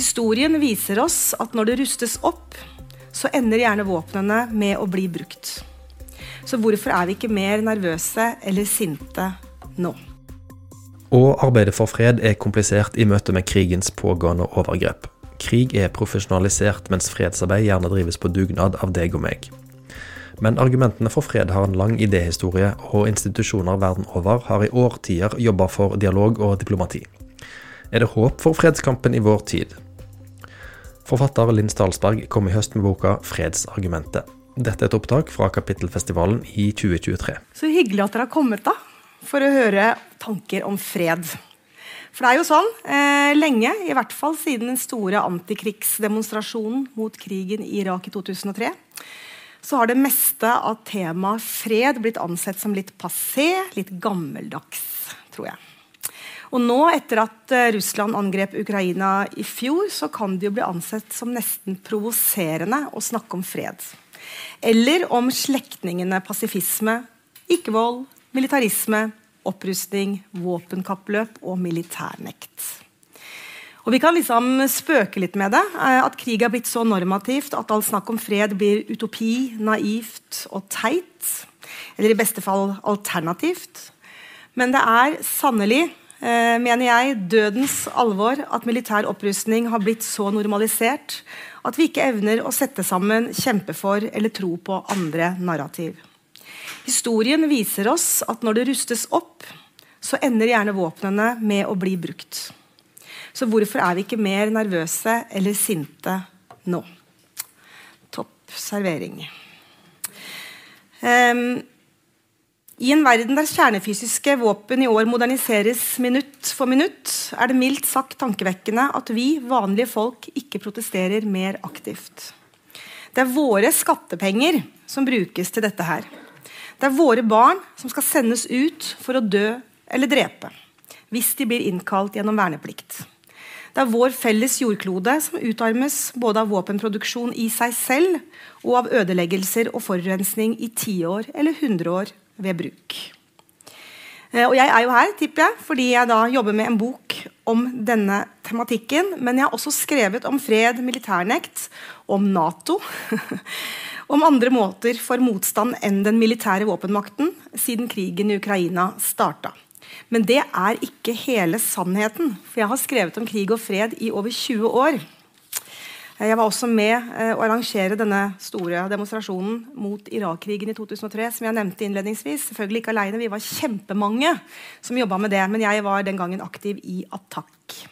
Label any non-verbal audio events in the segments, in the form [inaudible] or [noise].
Historien viser oss at når det rustes opp, så ender gjerne våpnene med å bli brukt. Så hvorfor er vi ikke mer nervøse eller sinte nå? Å arbeide for fred er komplisert i møte med krigens pågående overgrep. Krig er profesjonalisert, mens fredsarbeid gjerne drives på dugnad av deg og meg. Men argumentene for fred har en lang idéhistorie, og institusjoner verden over har i årtier jobba for dialog og diplomati. Er det håp for fredskampen i vår tid? Forfatter Linn Stalsberg kom i høst med boka 'Fredsargumentet'. Dette er et opptak fra Kapittelfestivalen i 2023. Så hyggelig at dere har kommet da, for å høre tanker om fred. For det er jo sånn, eh, lenge, i hvert fall siden den store antikrigsdemonstrasjonen mot krigen i Irak i 2003, så har det meste av temaet fred blitt ansett som litt passé, litt gammeldags, tror jeg. Og nå, etter at uh, Russland angrep Ukraina i fjor, så kan det jo bli ansett som nesten provoserende å snakke om fred. Eller om slektningene pasifisme, ikke-vold, militarisme, opprustning, våpenkappløp og militærnekt. Og Vi kan liksom spøke litt med det. Eh, at krig er blitt så normativt at all snakk om fred blir utopi, naivt og teit. Eller i beste fall alternativt. Men det er sannelig, eh, mener jeg, dødens alvor at militær opprustning har blitt så normalisert at vi ikke evner å sette sammen, kjempe for eller tro på andre narrativ. Historien viser oss at når det rustes opp, så ender gjerne våpnene med å bli brukt. Så hvorfor er vi ikke mer nervøse eller sinte nå? Topp servering. Um, I en verden der kjernefysiske våpen i år moderniseres minutt for minutt, er det mildt sagt tankevekkende at vi vanlige folk ikke protesterer mer aktivt. Det er våre skattepenger som brukes til dette her. Det er våre barn som skal sendes ut for å dø eller drepe hvis de blir innkalt gjennom verneplikt. Det er vår felles jordklode som utarmes både av våpenproduksjon i seg selv og av ødeleggelser og forurensning i tiår eller hundreår ved bruk. Eh, og jeg er jo her tipper jeg, fordi jeg da jobber med en bok om denne tematikken. Men jeg har også skrevet om fred, militærnekt, om Nato. [laughs] om andre måter for motstand enn den militære våpenmakten siden krigen i Ukraina starta. Men det er ikke hele sannheten. For jeg har skrevet om krig og fred i over 20 år. Jeg var også med eh, å arrangere denne store demonstrasjonen mot Irak-krigen i 2003. som jeg nevnte innledningsvis. Selvfølgelig ikke alene, Vi var kjempemange som jobba med det. Men jeg var den gangen aktiv i Attack.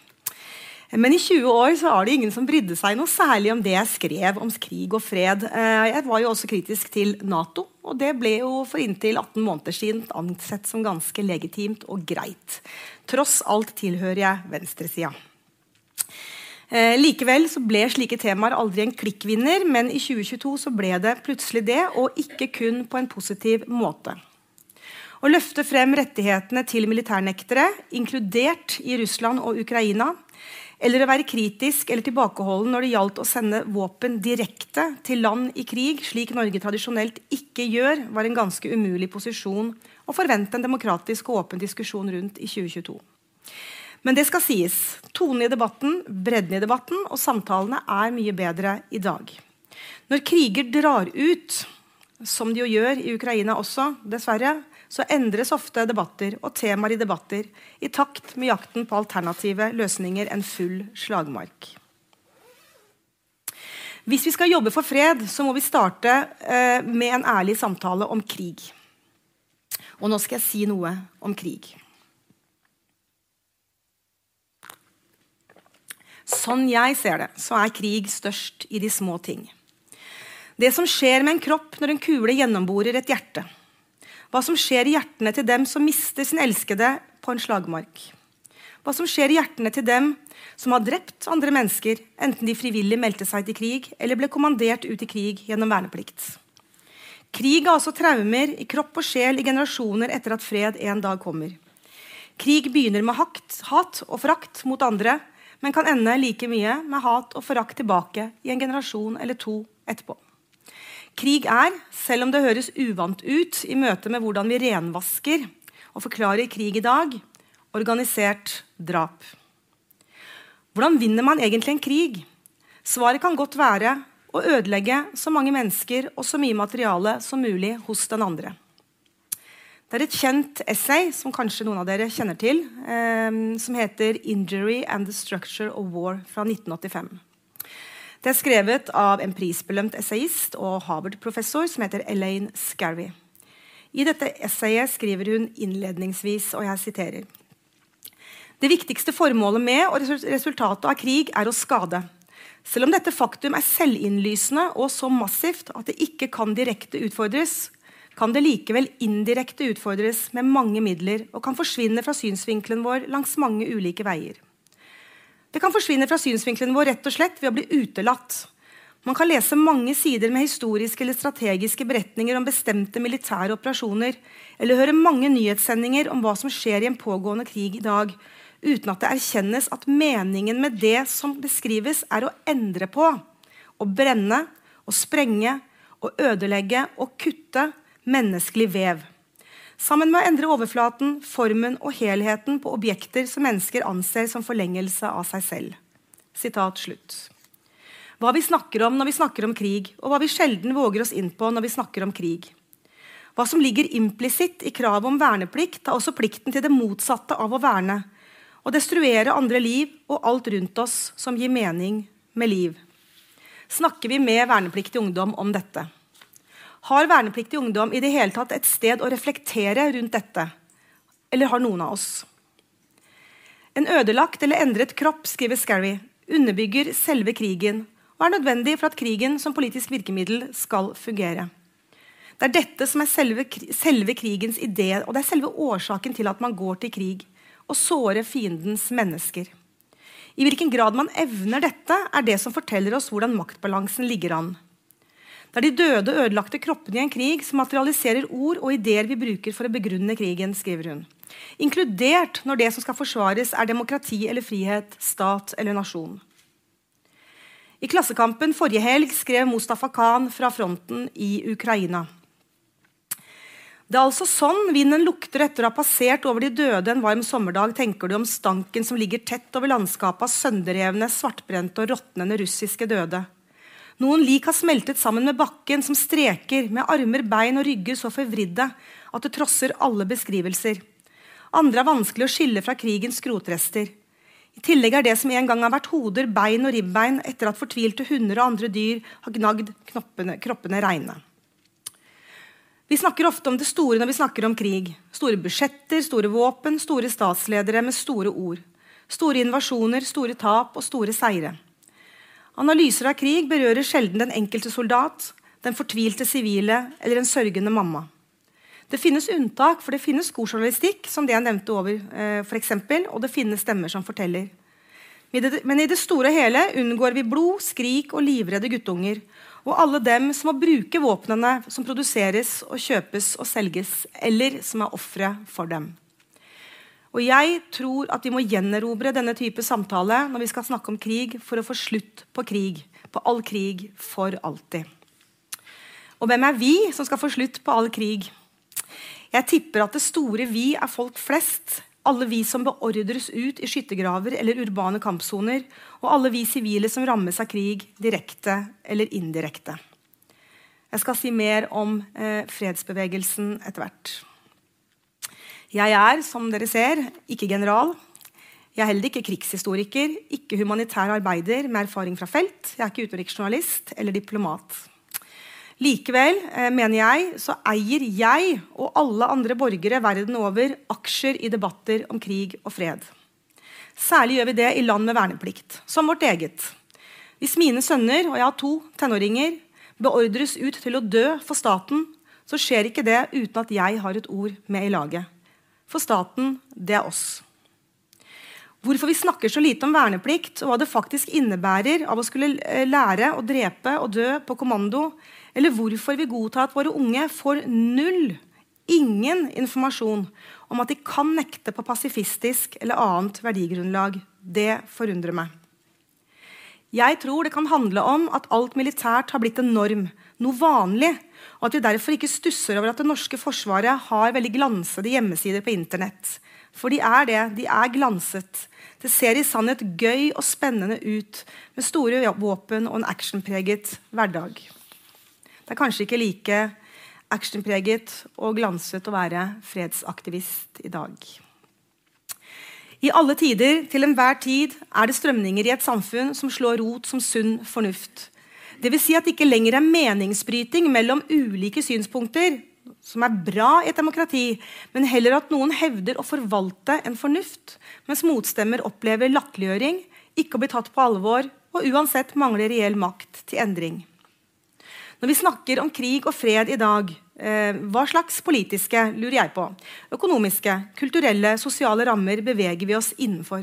Men i 20 år så var det ingen som brydde seg noe særlig om det jeg skrev om krig og fred. Eh, jeg var jo også kritisk til Nato, og det ble jo for inntil 18 måneder siden ansett som ganske legitimt og greit. Tross alt tilhører jeg venstresida. Eh, likevel så ble slike temaer aldri en klikkvinner, men i 2022 så ble det plutselig det, og ikke kun på en positiv måte. Å løfte frem rettighetene til militærnektere, inkludert i Russland og Ukraina, eller å være kritisk eller tilbakeholden når det gjaldt å sende våpen direkte til land i krig, slik Norge tradisjonelt ikke gjør, var en ganske umulig posisjon å forvente en demokratisk og åpen diskusjon rundt i 2022. Men det skal sies. Tonen i debatten, bredden i debatten og samtalene er mye bedre i dag. Når kriger drar ut, som de jo gjør i Ukraina også, dessverre, så endres ofte debatter og temaer i debatter i takt med jakten på alternative løsninger enn full slagmark. Hvis vi skal jobbe for fred, så må vi starte eh, med en ærlig samtale om krig. Og nå skal jeg si noe om krig. Sånn jeg ser det, så er krig størst i de små ting. Det som skjer med en kropp når en kule gjennomborer et hjerte hva som skjer i hjertene til dem som mister sin elskede på en slagmark. Hva som skjer i hjertene til dem som har drept andre mennesker, enten de frivillig meldte seg til krig eller ble kommandert ut i krig gjennom verneplikt. Krig er også traumer i kropp og sjel i generasjoner etter at fred en dag kommer. Krig begynner med hakt, hat og frakt mot andre, men kan ende like mye med hat og forakt tilbake i en generasjon eller to etterpå. Krig er, selv om det høres uvant ut i møte med hvordan vi renvasker og forklarer krig i dag, organisert drap. Hvordan vinner man egentlig en krig? Svaret kan godt være å ødelegge så mange mennesker og så mye materiale som mulig hos den andre. Det er et kjent essay som kanskje noen av dere kjenner til, eh, som heter 'Injury and the Structure of War' fra 1985. Det er skrevet av en prisbelønt essayist og Harvard-professor som heter Elaine Scarry. I dette essayet skriver hun innledningsvis, og jeg siterer Det viktigste formålet med og resultatet av krig er å skade. Selv om dette faktum er selvinnlysende og så massivt at det ikke kan direkte utfordres, kan det likevel indirekte utfordres med mange midler og kan forsvinne fra synsvinkelen vår langs mange ulike veier. Det kan forsvinne fra synsvinkelen vår rett og slett ved å bli utelatt. Man kan lese mange sider med historiske eller strategiske beretninger om bestemte militære operasjoner, eller høre mange nyhetssendinger om hva som skjer i en pågående krig i dag, uten at det erkjennes at meningen med det som beskrives, er å endre på, å brenne, å sprenge, å ødelegge og kutte menneskelig vev. Sammen med å endre overflaten, formen og helheten på objekter som mennesker anser som forlengelse av seg selv. Sitat slutt. Hva vi snakker om når vi snakker om krig, og hva vi sjelden våger oss inn på når vi snakker om krig. Hva som ligger implisitt i kravet om verneplikt, er også plikten til det motsatte av å verne. Å destruere andre liv og alt rundt oss som gir mening med liv. Snakker vi med vernepliktig ungdom om dette? Har vernepliktig ungdom i det hele tatt et sted å reflektere rundt dette? Eller har noen av oss? En ødelagt eller endret kropp skriver Scarry, underbygger selve krigen og er nødvendig for at krigen som politisk virkemiddel skal fungere. Det er dette som er selve, selve krigens idé, og det er selve årsaken til at man går til krig. Å såre fiendens mennesker. I hvilken grad man evner dette, er det som forteller oss hvordan maktbalansen ligger an. Det er de døde, ødelagte kroppene i en krig som materialiserer ord og ideer vi bruker for å begrunne krigen, skriver hun. Inkludert når det som skal forsvares, er demokrati eller frihet, stat eller nasjon. I Klassekampen forrige helg skrev Mustafa Khan fra fronten i Ukraina. Det er altså sånn vinden lukter etter å ha passert over de døde en varm sommerdag, tenker du om stanken som ligger tett over landskapet av sønderrevne, svartbrente og råtnende russiske døde. Noen lik har smeltet sammen med bakken, som streker, med armer, bein og rygger så forvridde at det trosser alle beskrivelser. Andre er vanskelig å skille fra krigens skrotrester. I tillegg er det som en gang har vært hoder, bein og ribbein, etter at fortvilte hunder og andre dyr har gnagd knoppene, kroppene reine. Vi snakker ofte om det store når vi snakker om krig. Store budsjetter, store våpen, store statsledere med store ord. Store invasjoner, store tap og store seire. Analyser av krig berører sjelden den enkelte soldat, den fortvilte sivile eller en sørgende mamma. Det finnes unntak, for det finnes god journalistikk, som det jeg nevnte over, eh, for eksempel, og det finnes stemmer som forteller. Men i det store og hele unngår vi blod, skrik og livredde guttunger. Og alle dem som må bruke våpnene som produseres og kjøpes og selges, eller som er ofre for dem. Og jeg tror at vi må gjenerobre denne type samtale når vi skal snakke om krig, for å få slutt på krig. På all krig for alltid. Og hvem er vi som skal få slutt på all krig? Jeg tipper at det store vi er folk flest. Alle vi som beordres ut i skyttergraver eller urbane kampsoner. Og alle vi sivile som rammes av krig direkte eller indirekte. Jeg skal si mer om eh, fredsbevegelsen etter hvert. Jeg er, som dere ser, ikke general. Jeg er heller ikke krigshistoriker, ikke humanitær arbeider med erfaring fra felt. Jeg er ikke utenriksjournalist eller diplomat. Likevel eh, mener jeg, så eier jeg og alle andre borgere verden over aksjer i debatter om krig og fred. Særlig gjør vi det i land med verneplikt, som vårt eget. Hvis mine sønner, og jeg har to tenåringer, beordres ut til å dø for staten, så skjer ikke det uten at jeg har et ord med i laget. For staten, det er oss. Hvorfor vi snakker så lite om verneplikt, og hva det faktisk innebærer av å skulle eh, lære å drepe og dø på kommando, eller hvorfor vi godtar at våre unge får null, ingen informasjon om at de kan nekte på pasifistisk eller annet verdigrunnlag, det forundrer meg. Jeg tror det kan handle om at alt militært har blitt en norm, noe vanlig, og at vi derfor ikke stusser over at det norske forsvaret har veldig glansede hjemmesider på Internett. For de er det. De er glanset. Det ser i sannhet gøy og spennende ut med store våpen og en actionpreget hverdag. Det er kanskje ikke like actionpreget og glanset å være fredsaktivist i dag. I alle tider, til enhver tid, er det strømninger i et samfunn som slår rot som sunn fornuft. Dvs. Si at det ikke lenger er meningsbryting mellom ulike synspunkter, som er bra i et demokrati, men heller at noen hevder å forvalte en fornuft, mens motstemmer opplever latterliggjøring, ikke å bli tatt på alvor og uansett mangler reell makt til endring. Når vi snakker om krig og fred i dag, Eh, hva slags politiske lurer jeg på, økonomiske, kulturelle, sosiale rammer beveger vi oss innenfor?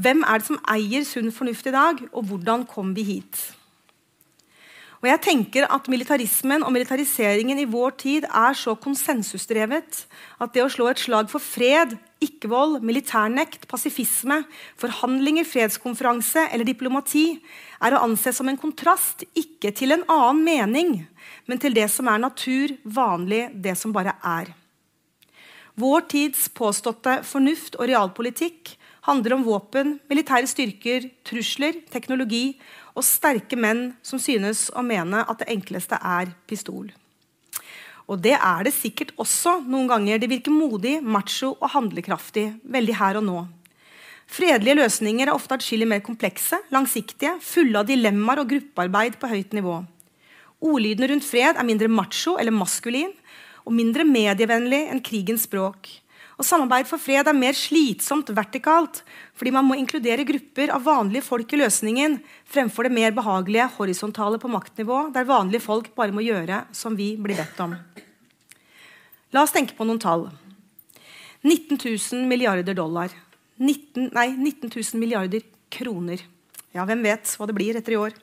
Hvem er det som eier sunn fornuft i dag, og hvordan kom vi hit? Og jeg tenker at Militarismen og militariseringen i vår tid er så konsensusdrevet at det å slå et slag for fred, ikke-vold, militærnekt, pasifisme, forhandlinger, fredskonferanse eller diplomati er å anse som en kontrast, ikke til en annen mening, men til det som er natur, vanlig, det som bare er. Vår tids påståtte fornuft og realpolitikk handler om våpen, militære styrker, trusler, teknologi og sterke menn som synes å mene at det enkleste er pistol. Og det er det sikkert også noen ganger. Det virker modig, macho og handlekraftig. Veldig her og nå. Fredelige løsninger er ofte atskillig mer komplekse, langsiktige, fulle av dilemmaer og gruppearbeid på høyt nivå. Ordlyden rundt fred er mindre macho eller maskulin og mindre medievennlig enn krigens språk. Og Samarbeid for fred er mer slitsomt vertikalt, fordi man må inkludere grupper av vanlige folk i løsningen fremfor det mer behagelige horisontale på maktnivå, der vanlige folk bare må gjøre som vi blir bedt om. La oss tenke på noen tall. 19 000 milliarder dollar. 19, nei, 19 000 milliarder kroner. Ja, hvem vet hva det blir etter i år?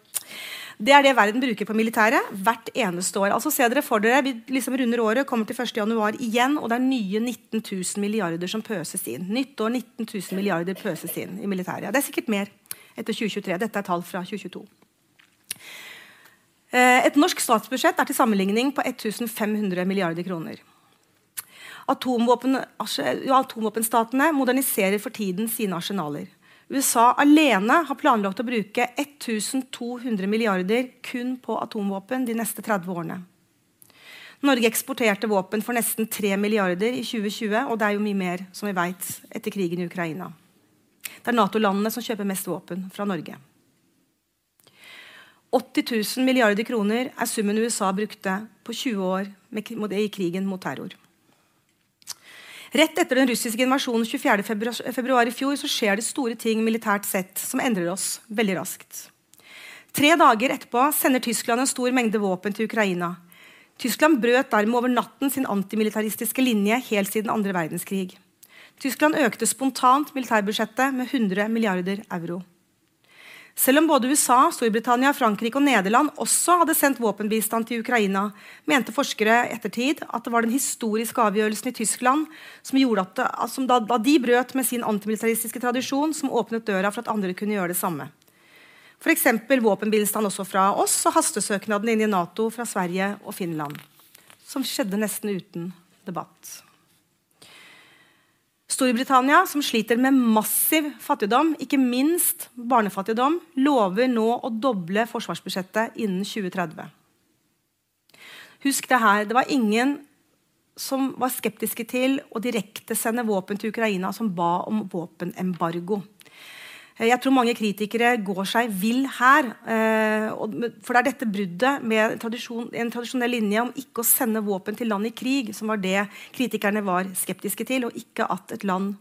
Det er det verden bruker på militæret hvert eneste år. Altså Se dere for dere, Vi liksom runder året, kommer til 1.1 igjen, og det er nye 19 000 milliarder som pøses inn. Nyttår 19 000 milliarder pøses inn i militæret. Det er sikkert mer etter 2023. Dette er tall fra 2022. Eh, et norsk statsbudsjett er til sammenligning på 1500 milliarder kroner. Atomvåpen, altså, atomvåpenstatene moderniserer for tiden sine arsenaler. USA alene har planlagt å bruke 1200 milliarder kun på atomvåpen de neste 30 årene. Norge eksporterte våpen for nesten 3 milliarder i 2020, og det er jo mye mer som vi vet, etter krigen i Ukraina. Det er Nato-landene som kjøper mest våpen fra Norge. 80 000 milliarder kroner er summen USA brukte på 20 år i krigen mot terror. Rett etter den russiske invasjonen 24.2 i fjor så skjer det store ting militært sett som endrer oss veldig raskt. Tre dager etterpå sender Tyskland en stor mengde våpen til Ukraina. Tyskland brøt dermed over natten sin antimilitaristiske linje helt siden andre verdenskrig. Tyskland økte spontant militærbudsjettet med 100 milliarder euro. Selv om både USA, Storbritannia, Frankrike og Nederland også hadde sendt våpenbistand til Ukraina, mente forskere ettertid at det var den historiske avgjørelsen i Tyskland som gjorde at, som da, da, de brøt med sin antimilitaristiske tradisjon, som åpnet døra for at andre kunne gjøre det samme. F.eks. våpenbistand også fra oss og hastesøknaden inn i Nato fra Sverige og Finland. Som skjedde nesten uten debatt. Storbritannia, som sliter med massiv fattigdom, ikke minst barnefattigdom, lover nå å doble forsvarsbudsjettet innen 2030. Husk det her, det var ingen som var skeptiske til å direktesende våpen til Ukraina, som ba om våpenembargo. Eh, jeg tror mange kritikere går seg vill her. Eh, for det er dette bruddet med en tradisjonell linje om ikke å sende våpen til land i krig, som var det kritikerne var skeptiske til, og ikke at et land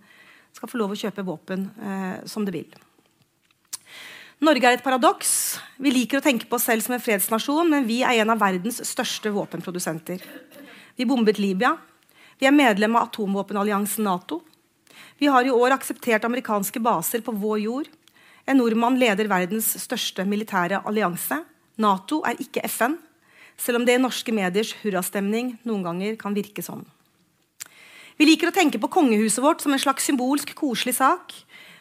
skal få lov å kjøpe våpen eh, som det vil. Norge er et paradoks. Vi liker å tenke på oss selv som en fredsnasjon, men vi er en av verdens største våpenprodusenter. Vi bombet Libya. Vi er medlem av atomvåpenalliansen Nato. Vi har i år akseptert amerikanske baser på vår jord. En nordmann leder verdens største militære allianse. Nato er ikke FN, selv om det i norske mediers hurrastemning noen ganger kan virke sånn. Vi liker å tenke på kongehuset vårt som en slags symbolsk, koselig sak.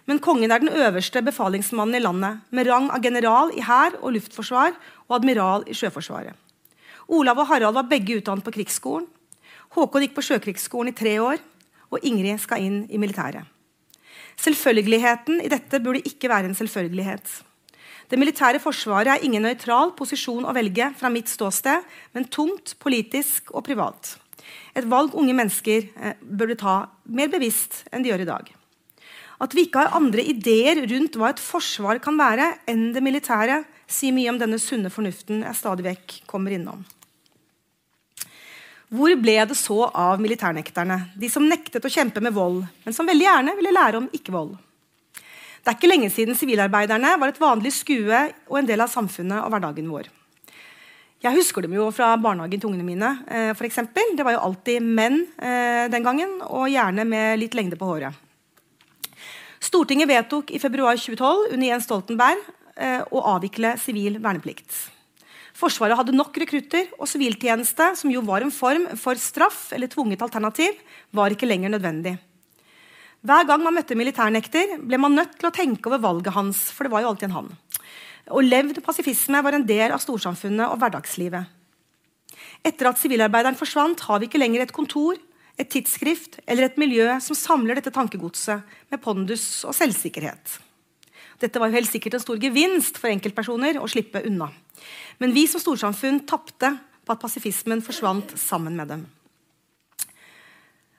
Men kongen er den øverste befalingsmannen i landet, med rang av general i hær og luftforsvar og admiral i Sjøforsvaret. Olav og Harald var begge utdannet på krigsskolen. Håkon gikk på Sjøkrigsskolen i tre år. Og Ingrid skal inn i militæret. Selvfølgeligheten i dette burde ikke være en selvfølgelighet. Det militære forsvaret er ingen nøytral posisjon å velge fra mitt ståsted, men tungt, politisk og privat. Et valg unge mennesker eh, burde ta mer bevisst enn de gjør i dag. At vi ikke har andre ideer rundt hva et forsvar kan være, enn det militære, sier mye om denne sunne fornuften jeg stadig vekk kommer innom. Hvor ble det så av militærnekterne, de som nektet å kjempe med vold, men som veldig gjerne ville lære om ikke-vold? Det er ikke lenge siden sivilarbeiderne var et vanlig skue og en del av samfunnet og hverdagen vår. Jeg husker dem jo fra barnehagen til ungene mine. Eh, for eksempel. det var jo alltid menn eh, den gangen, og gjerne med litt lengde på håret. Stortinget vedtok i februar 2012 under Jens Stoltenberg eh, å avvikle sivil verneplikt. Forsvaret hadde nok rekrutter, og siviltjeneste, som jo var en form for straff eller tvunget alternativ, var ikke lenger nødvendig. Hver gang man møtte militærnekter, ble man nødt til å tenke over valget hans. for det var jo alltid en han. Og levd pasifisme var en del av storsamfunnet og hverdagslivet. Etter at sivilarbeideren forsvant, har vi ikke lenger et kontor, et tidsskrift eller et miljø som samler dette tankegodset med pondus og selvsikkerhet. Dette var jo helt sikkert en stor gevinst for enkeltpersoner å slippe unna. Men vi som storsamfunn tapte på at pasifismen forsvant sammen med dem.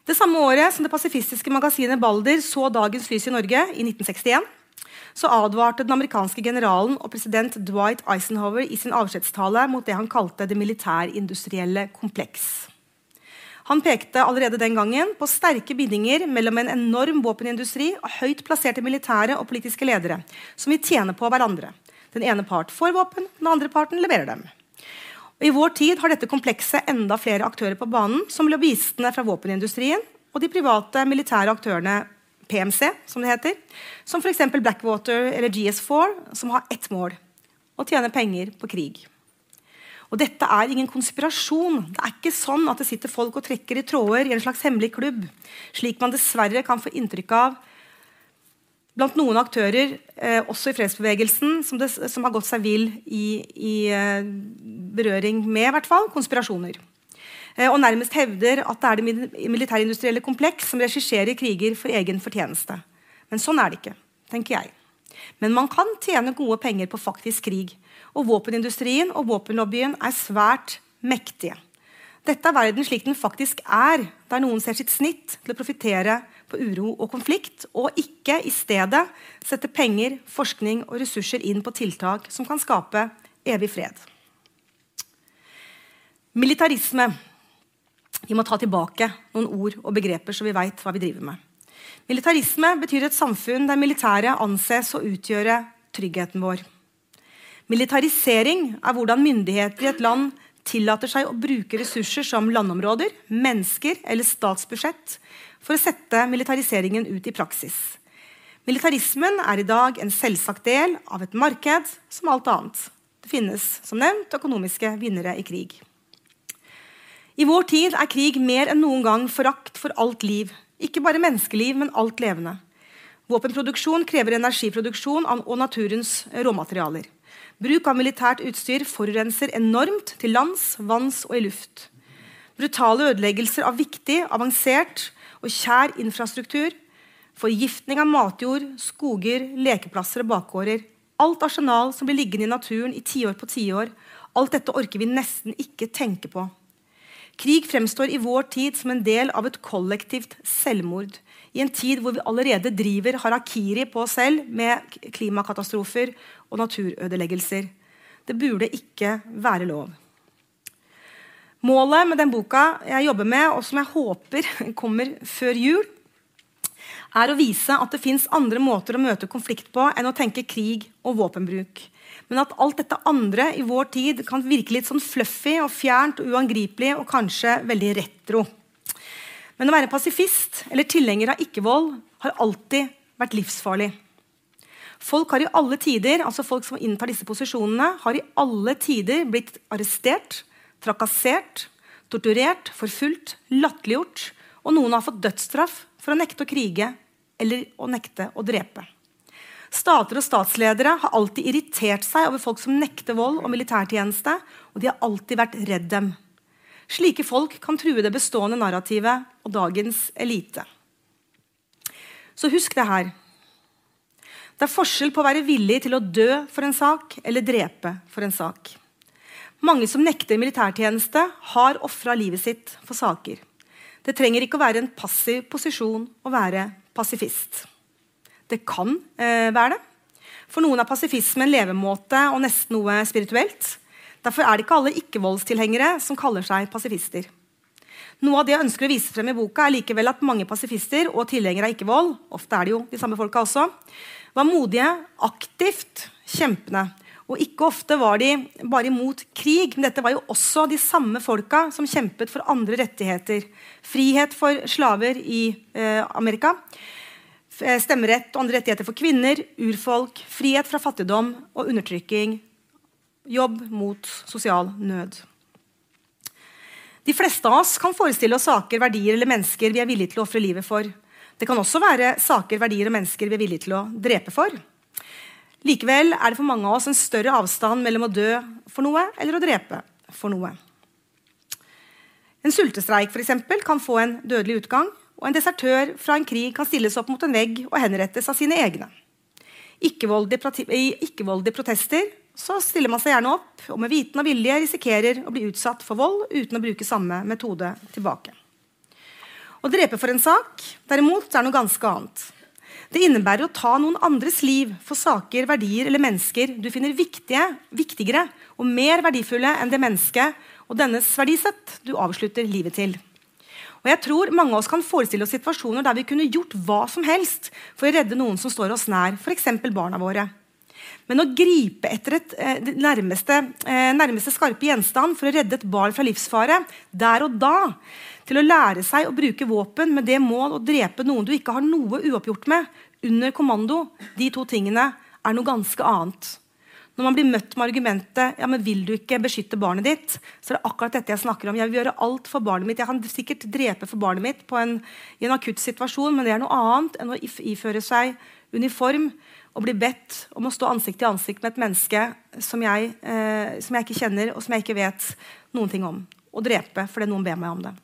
Det samme året som det pasifistiske magasinet Balder så dagens lys i Norge, i 1961, så advarte den amerikanske generalen og president Dwight Eisenhower i sin avskjedstale mot det han kalte det militærindustrielle kompleks. Han pekte allerede den gangen på sterke bindinger mellom en enorm våpenindustri og høyt plasserte militære og politiske ledere som vil tjene på hverandre. Den ene part får våpen, den andre parten leverer dem. Og I vår tid har dette komplekset enda flere aktører på banen, som lobbyistene fra våpenindustrien og de private militære aktørene PMC, som det heter, som f.eks. Blackwater eller GS4, som har ett mål å tjene penger på krig. Og dette er ingen konspirasjon. Det er ikke sånn at det sitter folk og trekker i tråder i en slags hemmelig klubb, slik man dessverre kan få inntrykk av blant noen aktører, eh, også i fredsbevegelsen, som, det, som, har gått seg vill i, i eh, berøring med hvert fall, konspirasjoner. Eh, og nærmest hevder at det er det militærindustrielle kompleks som regisserer kriger for egen fortjeneste. Men sånn er det ikke, tenker jeg. Men man kan tjene gode penger på faktisk krig. Og våpenindustrien og våpenlobbyen er svært mektige. Dette er verden slik den faktisk er, der noen ser sitt snitt til å profitere på uro og konflikt, og ikke i stedet sette penger, forskning og ressurser inn på tiltak som kan skape evig fred. Militarisme. Vi må ta tilbake noen ord og begreper, så vi veit hva vi driver med. Militarisme betyr et samfunn der militæret anses å utgjøre tryggheten vår. Militarisering er hvordan myndigheter i et land tillater seg å bruke ressurser som landområder, mennesker eller statsbudsjett for å sette militariseringen ut i praksis. Militarismen er i dag en selvsagt del av et marked som alt annet. Det finnes som nevnt økonomiske vinnere i krig. I vår tid er krig mer enn noen gang forakt for alt liv. Ikke bare menneskeliv, men alt levende. Våpenproduksjon krever energiproduksjon og naturens råmaterialer. Bruk av militært utstyr forurenser enormt til lands, vanns og i luft. Brutale ødeleggelser av viktig, avansert og kjær infrastruktur, forgiftning av matjord, skoger, lekeplasser og bakgårder. Alt arsenal som blir liggende i naturen i tiår på tiår. Alt dette orker vi nesten ikke tenke på. Krig fremstår i vår tid som en del av et kollektivt selvmord. I en tid hvor vi allerede driver harakiri på oss selv med klimakatastrofer og naturødeleggelser. Det burde ikke være lov. Målet med den boka jeg jobber med, og som jeg håper [laughs] kommer før jul, er å vise at det fins andre måter å møte konflikt på enn å tenke krig og våpenbruk. Men at alt dette andre i vår tid kan virke litt sånn fluffy og fjernt og uangripelig og kanskje veldig retro. Men å være pasifist eller tilhenger av ikke-vold har alltid vært livsfarlig. Folk har i alle tider, altså folk som inntar disse posisjonene, har i alle tider blitt arrestert, trakassert, torturert, forfulgt, latterliggjort, og noen har fått dødsstraff for å nekte å krige eller å nekte å drepe. Stater og statsledere har alltid irritert seg over folk som nekter vold og militærtjeneste, og de har alltid vært redd dem. Slike folk kan true det bestående narrativet og dagens elite. Så husk det her. Det er forskjell på å være villig til å dø for en sak eller drepe for en sak. Mange som nekter militærtjeneste, har ofra livet sitt for saker. Det trenger ikke å være en passiv posisjon å være pasifist. Det kan eh, være det. For noen er pasifisme en levemåte og nesten noe spirituelt. Derfor er det ikke alle ikke-voldstilhengere som kaller seg pasifister. Noe av det jeg ønsker å vise frem i boka, er likevel at mange pasifister og tilhengere av ikke-vold ofte er det jo de samme folka også, var modige, aktivt kjempende. Og ikke ofte var de bare imot krig, men dette var jo også de samme folka som kjempet for andre rettigheter. Frihet for slaver i eh, Amerika. Stemmerett og andre rettigheter for kvinner, urfolk. Frihet fra fattigdom og undertrykking. Jobb mot sosial nød. De fleste av oss kan forestille oss saker, verdier eller mennesker vi er villige til å ofre livet for. Det kan også være saker, verdier og mennesker vi er villige til å drepe for. Likevel er det for mange av oss en større avstand mellom å dø for noe eller å drepe for noe. En sultestreik for eksempel, kan få en dødelig utgang, og en desertør fra en krig kan stilles opp mot en vegg og henrettes av sine egne. Ikke-voldelige protester så stiller man seg gjerne opp og med viten og vilje risikerer å bli utsatt for vold uten å bruke samme metode tilbake. Å drepe for en sak derimot, er noe ganske annet. Det innebærer å ta noen andres liv for saker, verdier eller mennesker du finner viktige, viktigere og mer verdifulle enn det mennesket og dennes verdisett du avslutter livet til. Og jeg tror Mange av oss kan forestille oss situasjoner der vi kunne gjort hva som helst for å redde noen som står oss nær, f.eks. barna våre. Men å gripe etter et eh, nærmeste, eh, nærmeste skarpe gjenstand for å redde et barn fra livsfare der og da, til å lære seg å bruke våpen med det mål å drepe noen du ikke har noe uoppgjort med, under kommando, de to tingene er noe ganske annet. Når man blir møtt med argumentet ja, men 'vil du ikke beskytte barnet ditt', så er det akkurat dette jeg snakker om. Jeg vil gjøre alt for barnet mitt. Jeg kan sikkert drepe for barnet mitt en, i en akutt situasjon, men det er noe annet enn å iføre seg uniform og bli bedt om å stå ansikt til ansikt med et menneske som jeg, eh, som jeg ikke kjenner, og som jeg ikke vet noen ting om. Og drepe fordi noen ber meg om det.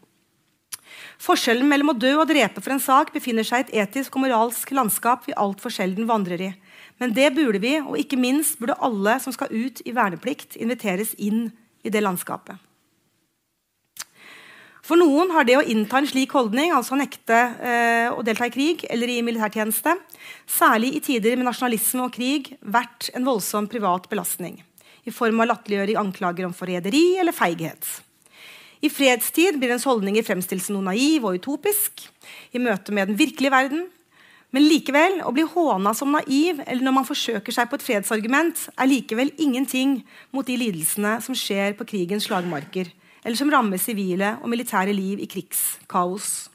Forskjellen mellom å dø og drepe for en sak befinner seg i et etisk og moralsk landskap vi altfor sjelden vandrer i. Men det burde vi, og ikke minst burde alle som skal ut i verneplikt, inviteres inn i det landskapet. For noen har det å innta en slik holdning, altså å nekte eh, å delta i krig eller i militærtjeneste, særlig i tider med nasjonalisme og krig, vært en voldsom privat belastning. I form av latterliggjøring, anklager om forræderi eller feighet. I fredstid blir ens holdninger fremstilt som noe naiv og utopisk i møte med den virkelige verden. Men likevel, å bli håna som naiv eller når man forsøker seg på et fredsargument, er likevel ingenting mot de lidelsene som skjer på krigens slagmarker eller som rammer sivile og militære liv i krigskaos.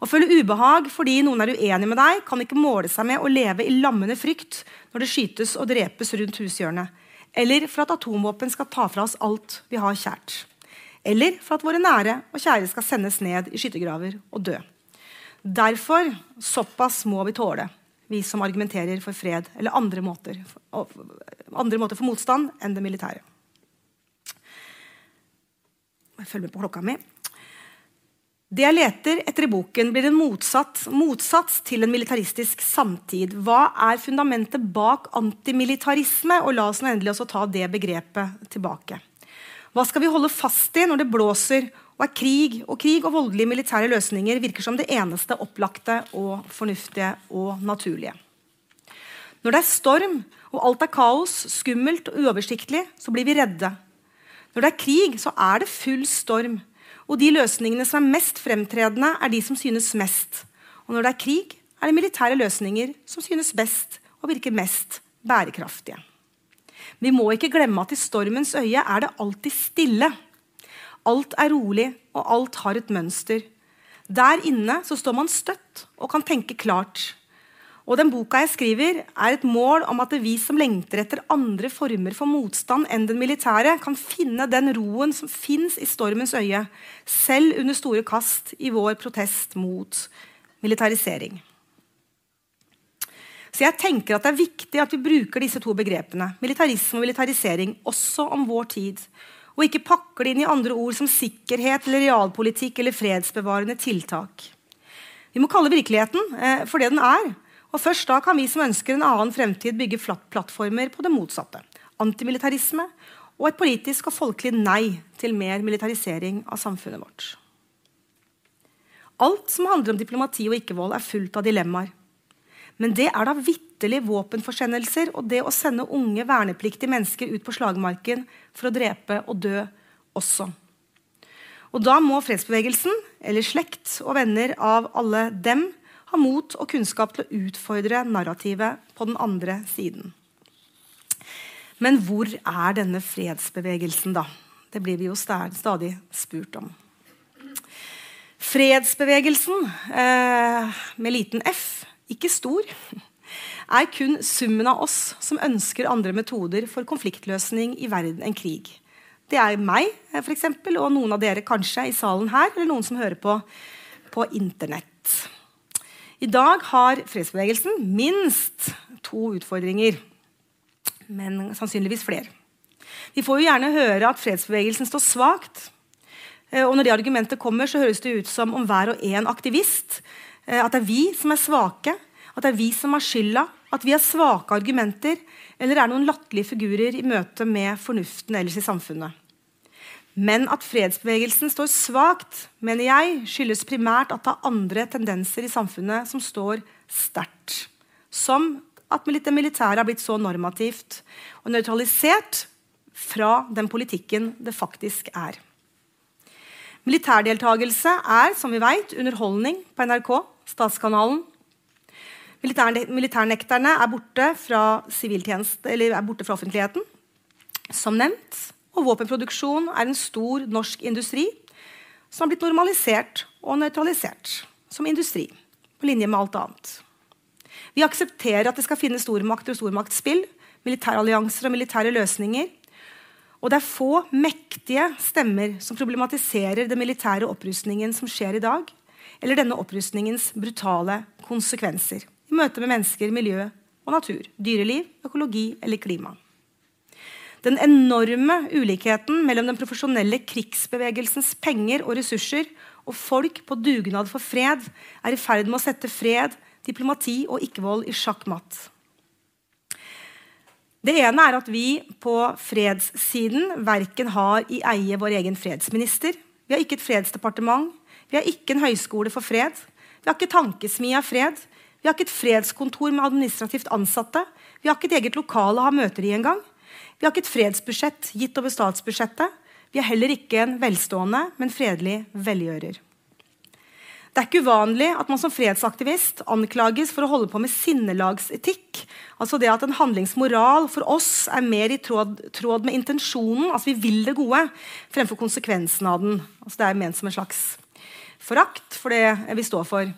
Å føle ubehag fordi noen er uenig med deg, kan ikke måle seg med å leve i lammende frykt når det skytes og drepes rundt hushjørnet, eller for at atomvåpen skal ta fra oss alt vi har kjært, eller for at våre nære og kjære skal sendes ned i skyttergraver og dø. Derfor såpass må vi tåle, vi som argumenterer for fred eller andre måter, andre måter for motstand enn det militære. Følg med på klokka mi. Det jeg leter etter i boken, blir en motsats, motsats, til en militaristisk samtid. Hva er fundamentet bak antimilitarisme? Og la oss endelig også ta det begrepet tilbake. Hva skal vi holde fast i når det blåser og er krig? Og krig og voldelige militære løsninger virker som det eneste opplagte og fornuftige og naturlige. Når det er storm og alt er kaos, skummelt og uoversiktlig, så blir vi redde. Når det er krig, så er det full storm. Og de løsningene som er mest fremtredende, er de som synes mest. Og når det er krig, er det militære løsninger som synes best og virker mest bærekraftige. Vi må ikke glemme at i stormens øye er det alltid stille. Alt er rolig, og alt har et mønster. Der inne så står man støtt og kan tenke klart. Og den boka jeg skriver, er et mål om at vi som lengter etter andre former for motstand enn den militære, kan finne den roen som fins i stormens øye, selv under store kast i vår protest mot militarisering. Så jeg tenker at Det er viktig at vi bruker disse to begrepene, militarisme og militarisering, også om vår tid, og ikke pakker det inn i andre ord som sikkerhet eller realpolitikk eller fredsbevarende tiltak. Vi må kalle virkeligheten eh, for det den er. Og Først da kan vi som ønsker en annen fremtid, bygge plattformer på det motsatte. Antimilitarisme og et politisk og folkelig nei til mer militarisering av samfunnet vårt. Alt som handler om diplomati og ikke-vold, er fullt av dilemmaer. Men det er da vitterlig våpenforsendelser og det å sende unge vernepliktige mennesker ut på slagmarken for å drepe og dø også. Og da må fredsbevegelsen, eller slekt og venner av alle dem, ha mot og kunnskap til å utfordre narrativet på den andre siden. Men hvor er denne fredsbevegelsen, da? Det blir vi jo stadig spurt om. Fredsbevegelsen, eh, med liten f, ikke stor, [laughs] er kun summen av oss som ønsker andre metoder for konfliktløsning i verden enn krig. Det er meg for eksempel, og noen av dere kanskje i salen her, eller noen som hører på på Internett. I dag har fredsbevegelsen minst to utfordringer, men sannsynligvis flere. Vi får jo gjerne høre at fredsbevegelsen står svakt. Eh, og når det argumentet kommer, så høres det ut som om hver og en aktivist at det er vi som er svake, at det er vi som har skylda, at vi har svake argumenter, eller er noen latterlige figurer i møte med fornuften ellers i samfunnet. Men at fredsbevegelsen står svakt, mener jeg, skyldes primært at det er andre tendenser i samfunnet som står sterkt. Som at det militære har blitt så normativt og nøytralisert fra den politikken det faktisk er. Militærdeltakelse er, som vi vet, underholdning på NRK, statskanalen. Militærnekterne er borte fra, er borte fra offentligheten, som nevnt. Og våpenproduksjon er en stor norsk industri som har blitt normalisert og nøytralisert som industri, på linje med alt annet. Vi aksepterer at det skal finnes stormakter og stormaktsspill, militærallianser og militære løsninger. Og det er få mektige stemmer som problematiserer den militære opprustningen som skjer i dag, eller denne opprustningens brutale konsekvenser i møte med mennesker, miljø og natur, dyreliv, økologi eller klima. Den enorme ulikheten mellom den profesjonelle krigsbevegelsens penger og ressurser og folk på dugnad for fred er i ferd med å sette fred, diplomati og ikke-vold i sjakk matt. Det ene er at vi på fredssiden verken har i eie vår egen fredsminister, vi har ikke et fredsdepartement, vi har ikke en høyskole for fred, vi har ikke tankesmi av fred, vi har ikke et fredskontor med administrativt ansatte, vi har ikke et eget lokale å ha møter i engang. Vi har ikke et fredsbudsjett gitt over statsbudsjettet. Vi er heller ikke en velstående, men fredelig velgjører. Det er ikke uvanlig at man som fredsaktivist anklages for å holde på med sinnelagsetikk. Altså det at en handlingsmoral for oss er mer i tråd, tråd med intensjonen, altså vi vil det gode, fremfor konsekvensen av den. Altså det er ment som en slags forakt for det vi står for.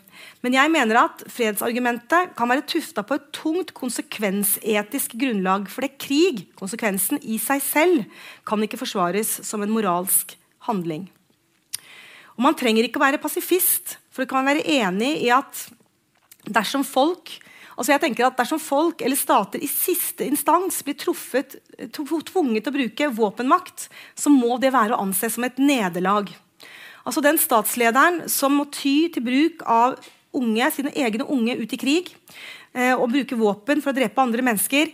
Men jeg mener at fredsargumentet kan være tufta på et tungt konsekvensetisk grunnlag. For det krig, konsekvensen i seg selv, kan ikke forsvares som en moralsk handling. Og Man trenger ikke å være pasifist for å være enig i at dersom folk altså jeg tenker at dersom folk eller stater i siste instans blir truffet, tvunget til å bruke våpenmakt, så må det være å anse som et nederlag. Altså Den statslederen som må ty til bruk av unge, sine egne unge ut i krig eh, og bruke våpen for å drepe andre mennesker,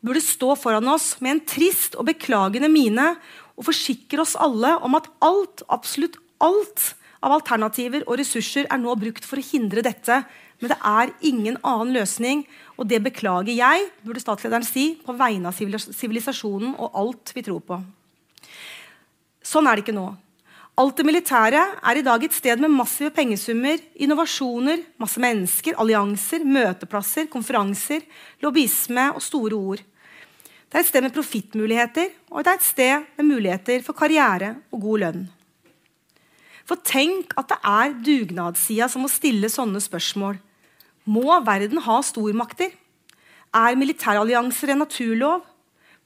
burde stå foran oss med en trist og beklagende mine og forsikre oss alle om at alt, absolutt alt av alternativer og ressurser er nå brukt for å hindre dette. Men det er ingen annen løsning, og det beklager jeg, burde statslederen si, på vegne av sivilisasjonen og alt vi tror på. Sånn er det ikke nå. Alt det militære er i dag et sted med massive pengesummer, innovasjoner, masse mennesker, allianser, møteplasser, konferanser, lobbyisme og store ord. Det er et sted med profittmuligheter, og det er et sted med muligheter for karriere og god lønn. For tenk at det er dugnadssida som må stille sånne spørsmål. Må verden ha stormakter? Er militærallianser en naturlov?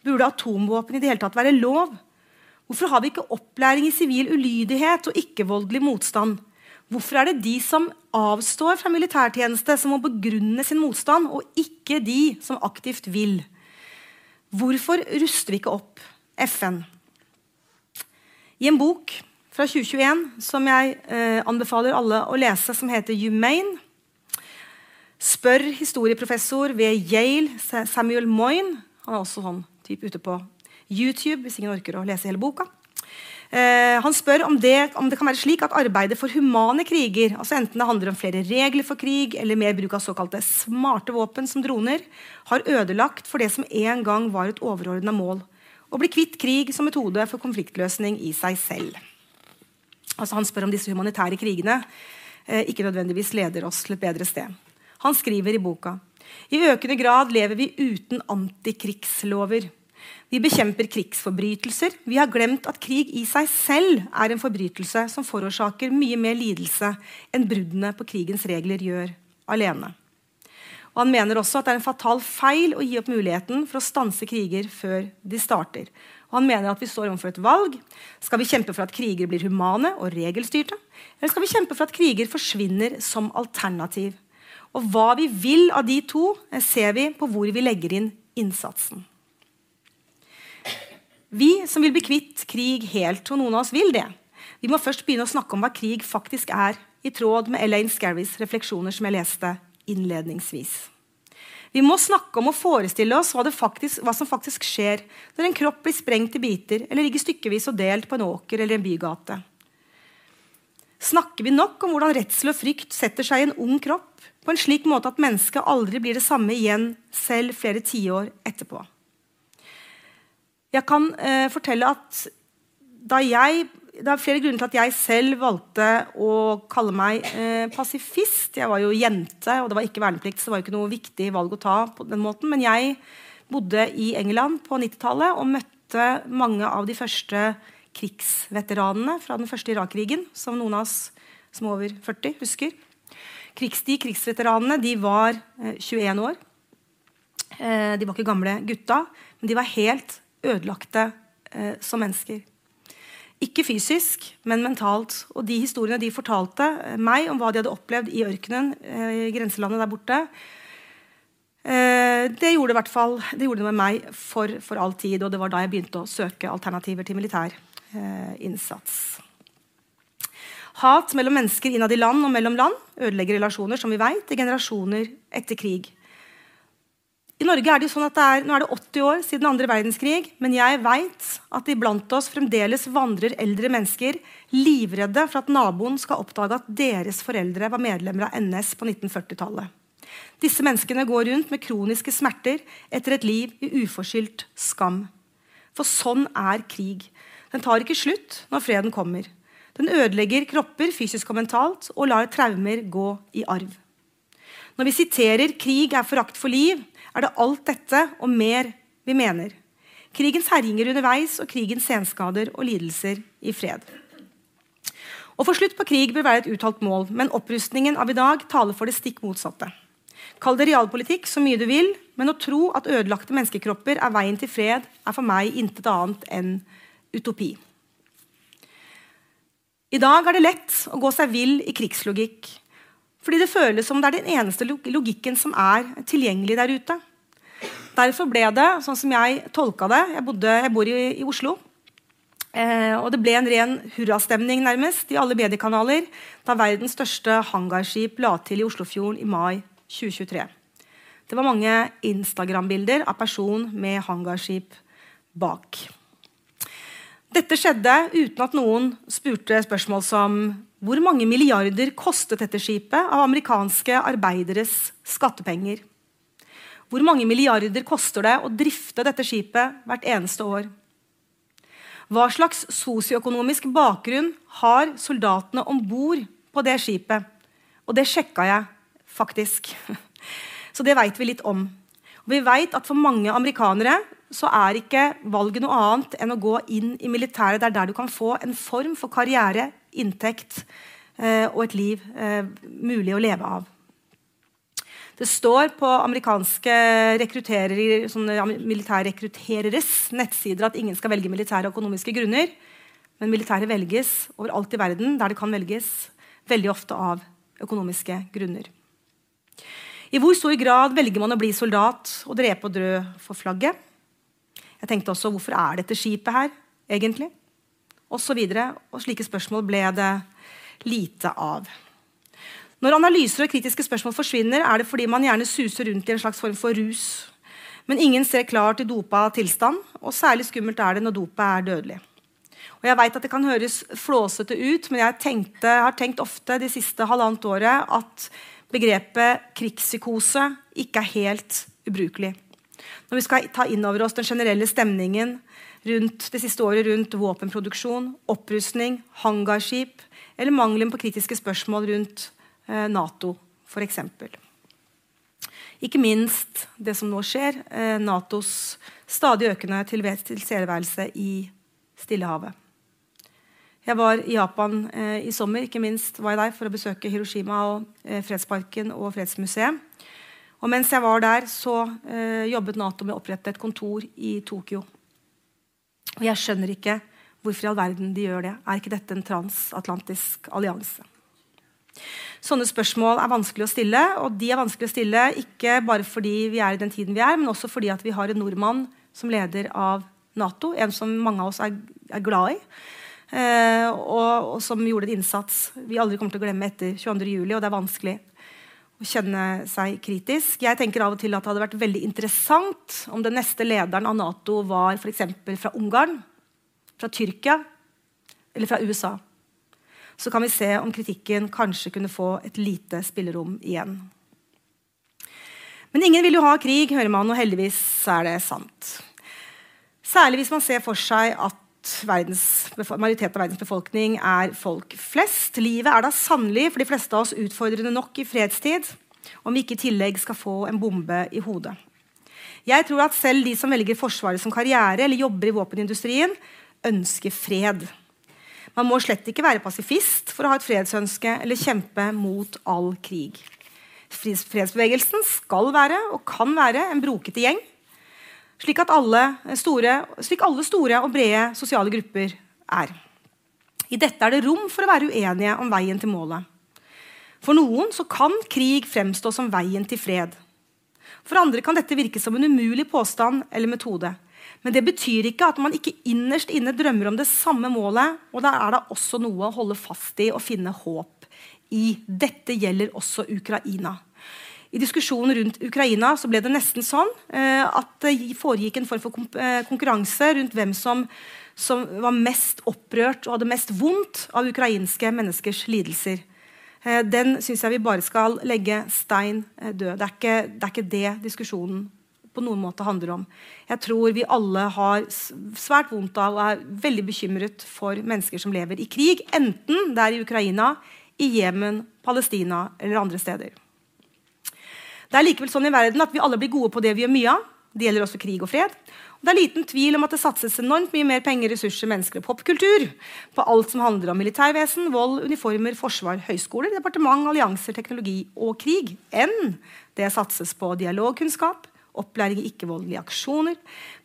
Burde atomvåpen i det hele tatt være lov? Hvorfor har vi ikke opplæring i sivil ulydighet og ikke-voldelig motstand? Hvorfor er det de som avstår fra militærtjeneste, som må begrunne sin motstand, og ikke de som aktivt vil? Hvorfor ruster vi ikke opp FN? I en bok fra 2021 som jeg eh, anbefaler alle å lese, som heter 'Humane'. Spør historieprofessor ved Yale, Samuel Moyne. Han er også sånn typ ute på YouTube hvis ingen orker å lese hele boka. Eh, han spør om det, om det, kan være slik at arbeidet for humane kriger, altså enten det handler om flere regler for krig eller mer bruk av såkalte smarte våpen som droner, har ødelagt for det som en gang var et overordna mål å bli kvitt krig som metode for konfliktløsning i seg selv. Altså han spør om disse humanitære krigene eh, ikke nødvendigvis leder oss til et bedre sted. Han skriver i boka i økende grad lever vi uten antikrigslover. Vi bekjemper krigsforbrytelser. Vi har glemt at krig i seg selv er en forbrytelse som forårsaker mye mer lidelse enn bruddene på krigens regler gjør alene. Og Han mener også at det er en fatal feil å gi opp muligheten for å stanse kriger før de starter. Og han mener at vi står overfor et valg. Skal vi kjempe for at kriger blir humane og regelstyrte? Eller skal vi kjempe for at kriger forsvinner som alternativ? Og hva vi vil av de to, ser vi på hvor vi legger inn innsatsen. Vi som vil bli kvitt krig helt, og noen av oss vil det, vi må først begynne å snakke om hva krig faktisk er, i tråd med Elaine Scarries refleksjoner som jeg leste innledningsvis. Vi må snakke om å forestille oss hva, faktisk, hva, som faktisk skjer når en kropp blir sprengt i biter eller ligger stykkevis og delt på en åker eller en bygate. Snakker vi nok om hvordan redsel og frykt setter seg i en ung kropp på en slik måte at mennesket aldri blir det samme igjen, selv flere tiår etterpå? Jeg kan eh, fortelle at da jeg det er flere grunner til at jeg selv valgte å kalle meg eh, pasifist. Jeg var jo jente, og det var ikke verneplikt, så det var jo ikke noe viktig valg å ta. på den måten. Men jeg bodde i England på 90-tallet og møtte mange av de første krigsveteranene fra den første Irak-krigen, som noen av oss som er over 40 husker. De krigsveteranene de var eh, 21 år. Eh, de var ikke gamle gutta, men de var helt ødelagte eh, som mennesker. Ikke fysisk, men mentalt. Og de historiene de fortalte eh, meg om hva de hadde opplevd i ørkenen, eh, i grenselandet der borte, eh, det gjorde, hvert fall, det gjorde det med meg for, for all tid. Og det var da jeg begynte å søke alternativer til militær eh, innsats. Hat mellom mennesker innad i land og mellom land ødelegger relasjoner som vi vet, i generasjoner etter krig. I Norge er det jo sånn at det er, nå er det 80 år siden andre verdenskrig, men jeg veit at iblant oss fremdeles vandrer eldre mennesker livredde for at naboen skal oppdage at deres foreldre var medlemmer av NS på 1940-tallet. Disse menneskene går rundt med kroniske smerter etter et liv i uforskyldt skam. For sånn er krig. Den tar ikke slutt når freden kommer. Den ødelegger kropper fysisk og mentalt og lar traumer gå i arv. Når vi siterer 'krig er forakt for liv', er det alt dette og mer vi mener. Krigens herjinger underveis og krigens senskader og lidelser i fred. Å få slutt på krig bør være et uttalt mål, men opprustningen av i dag taler for det stikk motsatte. Kall det realpolitikk så mye du vil, men å tro at ødelagte menneskekropper er veien til fred, er for meg intet annet enn utopi. I dag er det lett å gå seg vill i krigslogikk fordi det føles som det er den eneste logikken som er tilgjengelig der ute. Derfor ble det, sånn som jeg tolka det Jeg, bodde, jeg bor i, i Oslo. Eh, og det ble en ren hurrastemning nærmest i alle mediekanaler da verdens største hangarskip la til i Oslofjorden i mai 2023. Det var mange Instagram-bilder av person med hangarskip bak. Dette skjedde uten at noen spurte spørsmål som hvor mange milliarder kostet dette skipet av amerikanske arbeideres skattepenger? Hvor mange milliarder koster det å drifte dette skipet hvert eneste år? Hva slags sosioøkonomisk bakgrunn har soldatene om bord på det skipet? Og det sjekka jeg faktisk. [laughs] Så det veit vi litt om. Og vi veit at for mange amerikanere så er ikke valget noe annet enn å gå inn i militæret. Det er der du kan få en form for karriere, inntekt eh, og et liv eh, mulig å leve av. Det står på amerikanske militærrekruttereres nettsider at ingen skal velge militære økonomiske grunner. Men militæret velges overalt i verden der det kan velges, veldig ofte av økonomiske grunner. I hvor stor grad velger man å bli soldat og drepe og drø for flagget? Jeg tenkte også hvorfor er dette skipet her, egentlig? Osv. Og, og slike spørsmål ble det lite av. Når analyser og kritiske spørsmål forsvinner, er det fordi man gjerne suser rundt i en slags form for rus. Men ingen ser klart i dopa tilstand, og særlig skummelt er det når dopet er dødelig. Og jeg vet at Det kan høres flåsete ut, men jeg tenkte, har tenkt ofte de siste halvannet året at begrepet krigspsykose ikke er helt ubrukelig. Når vi skal ta inn over oss den generelle stemningen rundt det siste året rundt våpenproduksjon, opprustning, hangarskip eller mangelen på kritiske spørsmål rundt eh, Nato, f.eks. Ikke minst det som nå skjer, eh, Natos stadig økende tilstedeværelse i Stillehavet. Jeg var i Japan eh, i sommer ikke minst var jeg der for å besøke Hiroshima og eh, Fredsparken og Fredsmuseet. Og mens jeg var der, så eh, jobbet Nato med å opprette et kontor i Tokyo. Og jeg skjønner ikke hvorfor i all verden de gjør det. Er ikke dette en transatlantisk allianse? Sånne spørsmål er vanskelig å stille, og de er vanskelig å stille ikke bare fordi vi er i den tiden vi er, men også fordi vi har en nordmann som leder av Nato, en som mange av oss er, er glad i. Eh, og, og, som gjorde en innsats vi aldri kommer til å glemme etter 22.07. Og det er vanskelig å kjenne seg kritisk. Jeg tenker av og til at det hadde vært veldig interessant om den neste lederen av Nato var f.eks. fra Ungarn, fra Tyrkia eller fra USA. Så kan vi se om kritikken kanskje kunne få et lite spillerom igjen. Men ingen vil jo ha krig, hører man, og heldigvis er det sant. Særlig hvis man ser for seg at verdens, majoriteten av verdens befolkning er folk flest. Livet er da sannelig for de fleste av oss utfordrende nok i fredstid om vi ikke i tillegg skal få en bombe i hodet. Jeg tror at selv de som velger Forsvaret som karriere eller jobber i våpenindustrien, ønsker fred. Man må slett ikke være pasifist for å ha et fredsønske eller kjempe mot all krig. Fredsbevegelsen skal være og kan være en brokete gjeng slik, alle store, slik alle store og brede sosiale grupper er. I dette er det rom for å være uenige om veien til målet. For noen kan krig fremstå som veien til fred. For andre kan dette virke som en umulig påstand eller metode. Men det betyr ikke at man ikke innerst inne drømmer om det samme målet. Og da er det også noe å holde fast i og finne håp i. Dette gjelder også Ukraina. I diskusjonen rundt Ukraina så ble det nesten sånn eh, at det foregikk en form for eh, konkurranse rundt hvem som, som, var mest opprørt og hadde mest vondt av ukrainske menneskers lidelser. Eh, den syns jeg vi bare skal legge stein eh, død. Det er, ikke, det er ikke det diskusjonen på noen måte handler om. Jeg tror vi alle har svært vondt av og er veldig bekymret for mennesker som lever i krig, enten det er i Ukraina, i Jemen, Palestina eller andre steder. Det er likevel sånn i verden at vi alle blir gode på det vi gjør mye av. Det gjelder også krig og fred. Og det er liten tvil om at det satses enormt mye mer penger, ressurser, mennesker og popkultur på alt som handler om militærvesen, vold, uniformer, forsvar, høyskoler, departement, allianser, teknologi og krig, enn det satses på dialogkunnskap, opplæring i ikke-voldelige aksjoner,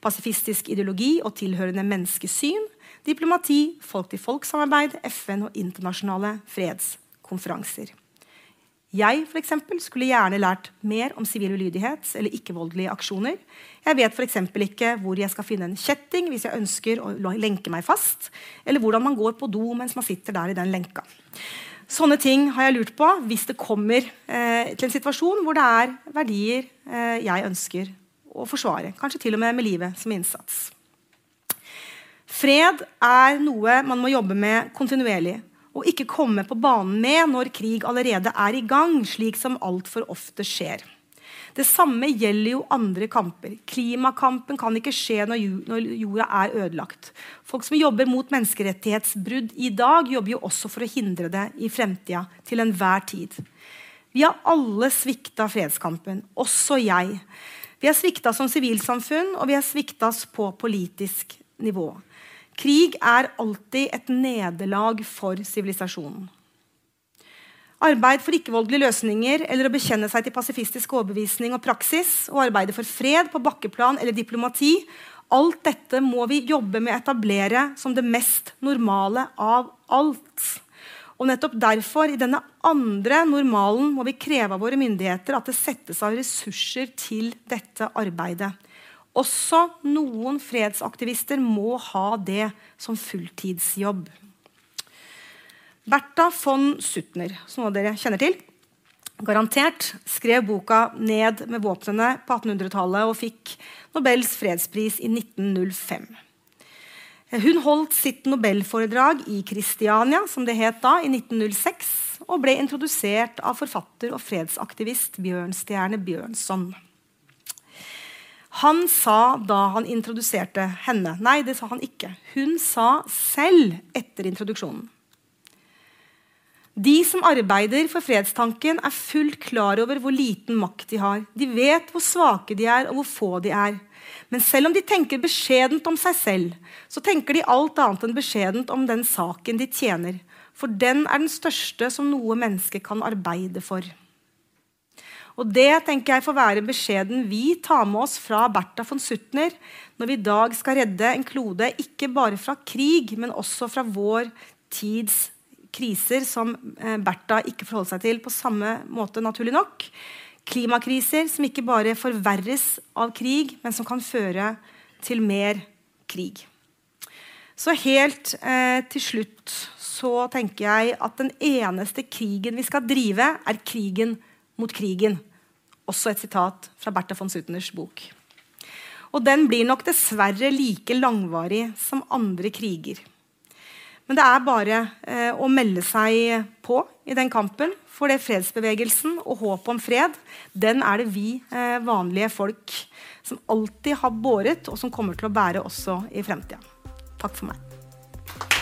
pasifistisk ideologi og tilhørende menneskesyn, diplomati, folk-til-folk-samarbeid, FN og internasjonale fredskonferanser. Jeg for eksempel, skulle gjerne lært mer om sivil ulydighet eller ikke-voldelige aksjoner. Jeg vet f.eks. ikke hvor jeg skal finne en kjetting hvis jeg ønsker å lenke meg fast, eller hvordan man går på do mens man sitter der i den lenka. Sånne ting har jeg lurt på hvis det kommer eh, til en situasjon hvor det er verdier eh, jeg ønsker å forsvare. Kanskje til og med med livet som innsats. Fred er noe man må jobbe med kontinuerlig og ikke komme på banen med når krig allerede er i gang, slik som altfor ofte skjer. Det samme gjelder jo andre kamper. Klimakampen kan ikke skje når jorda er ødelagt. Folk som jobber mot menneskerettighetsbrudd i dag, jobber jo også for å hindre det i fremtida. Til enhver tid. Vi har alle svikta fredskampen, også jeg. Vi har svikta som sivilsamfunn, og vi har svikta på politisk nivå. Krig er alltid et nederlag for sivilisasjonen. Arbeid for ikke-voldelige løsninger eller å bekjenne seg til pasifistisk overbevisning og praksis, og arbeide for fred på bakkeplan eller diplomati, alt dette må vi jobbe med å etablere som det mest normale av alt. Og nettopp derfor, i denne andre normalen, må vi kreve av våre myndigheter at det settes av ressurser til dette arbeidet. Også noen fredsaktivister må ha det som fulltidsjobb. Bertha von Suttner, som noen av dere kjenner til, garantert skrev boka 'Ned med våpnene' på 1800-tallet og fikk Nobels fredspris i 1905. Hun holdt sitt nobelforedrag i Kristiania som det het da, i 1906, og ble introdusert av forfatter og fredsaktivist Bjørnstjerne Bjørnson. Han sa da han introduserte henne Nei, det sa han ikke. Hun sa selv etter introduksjonen. De som arbeider for fredstanken, er fullt klar over hvor liten makt de har. De vet hvor svake de er, og hvor få de er. Men selv om de tenker beskjedent om seg selv, så tenker de alt annet enn beskjedent om den saken de tjener. For den er den største som noe menneske kan arbeide for. Og Det tenker jeg får være beskjeden vi tar med oss fra Bertha von Suttner når vi i dag skal redde en klode ikke bare fra krig, men også fra vår tids kriser som eh, Bertha ikke forholder seg til på samme måte, naturlig nok. Klimakriser som ikke bare forverres av krig, men som kan føre til mer krig. Så helt eh, til slutt så tenker jeg at den eneste krigen vi skal drive, er krigen mot krigen. Også et sitat fra Bertha von Suteners bok. Og den blir nok dessverre like langvarig som andre kriger. Men det er bare eh, å melde seg på i den kampen. For det fredsbevegelsen og håpet om fred, den er det vi eh, vanlige folk som alltid har båret, og som kommer til å bære også i fremtida. Takk for meg.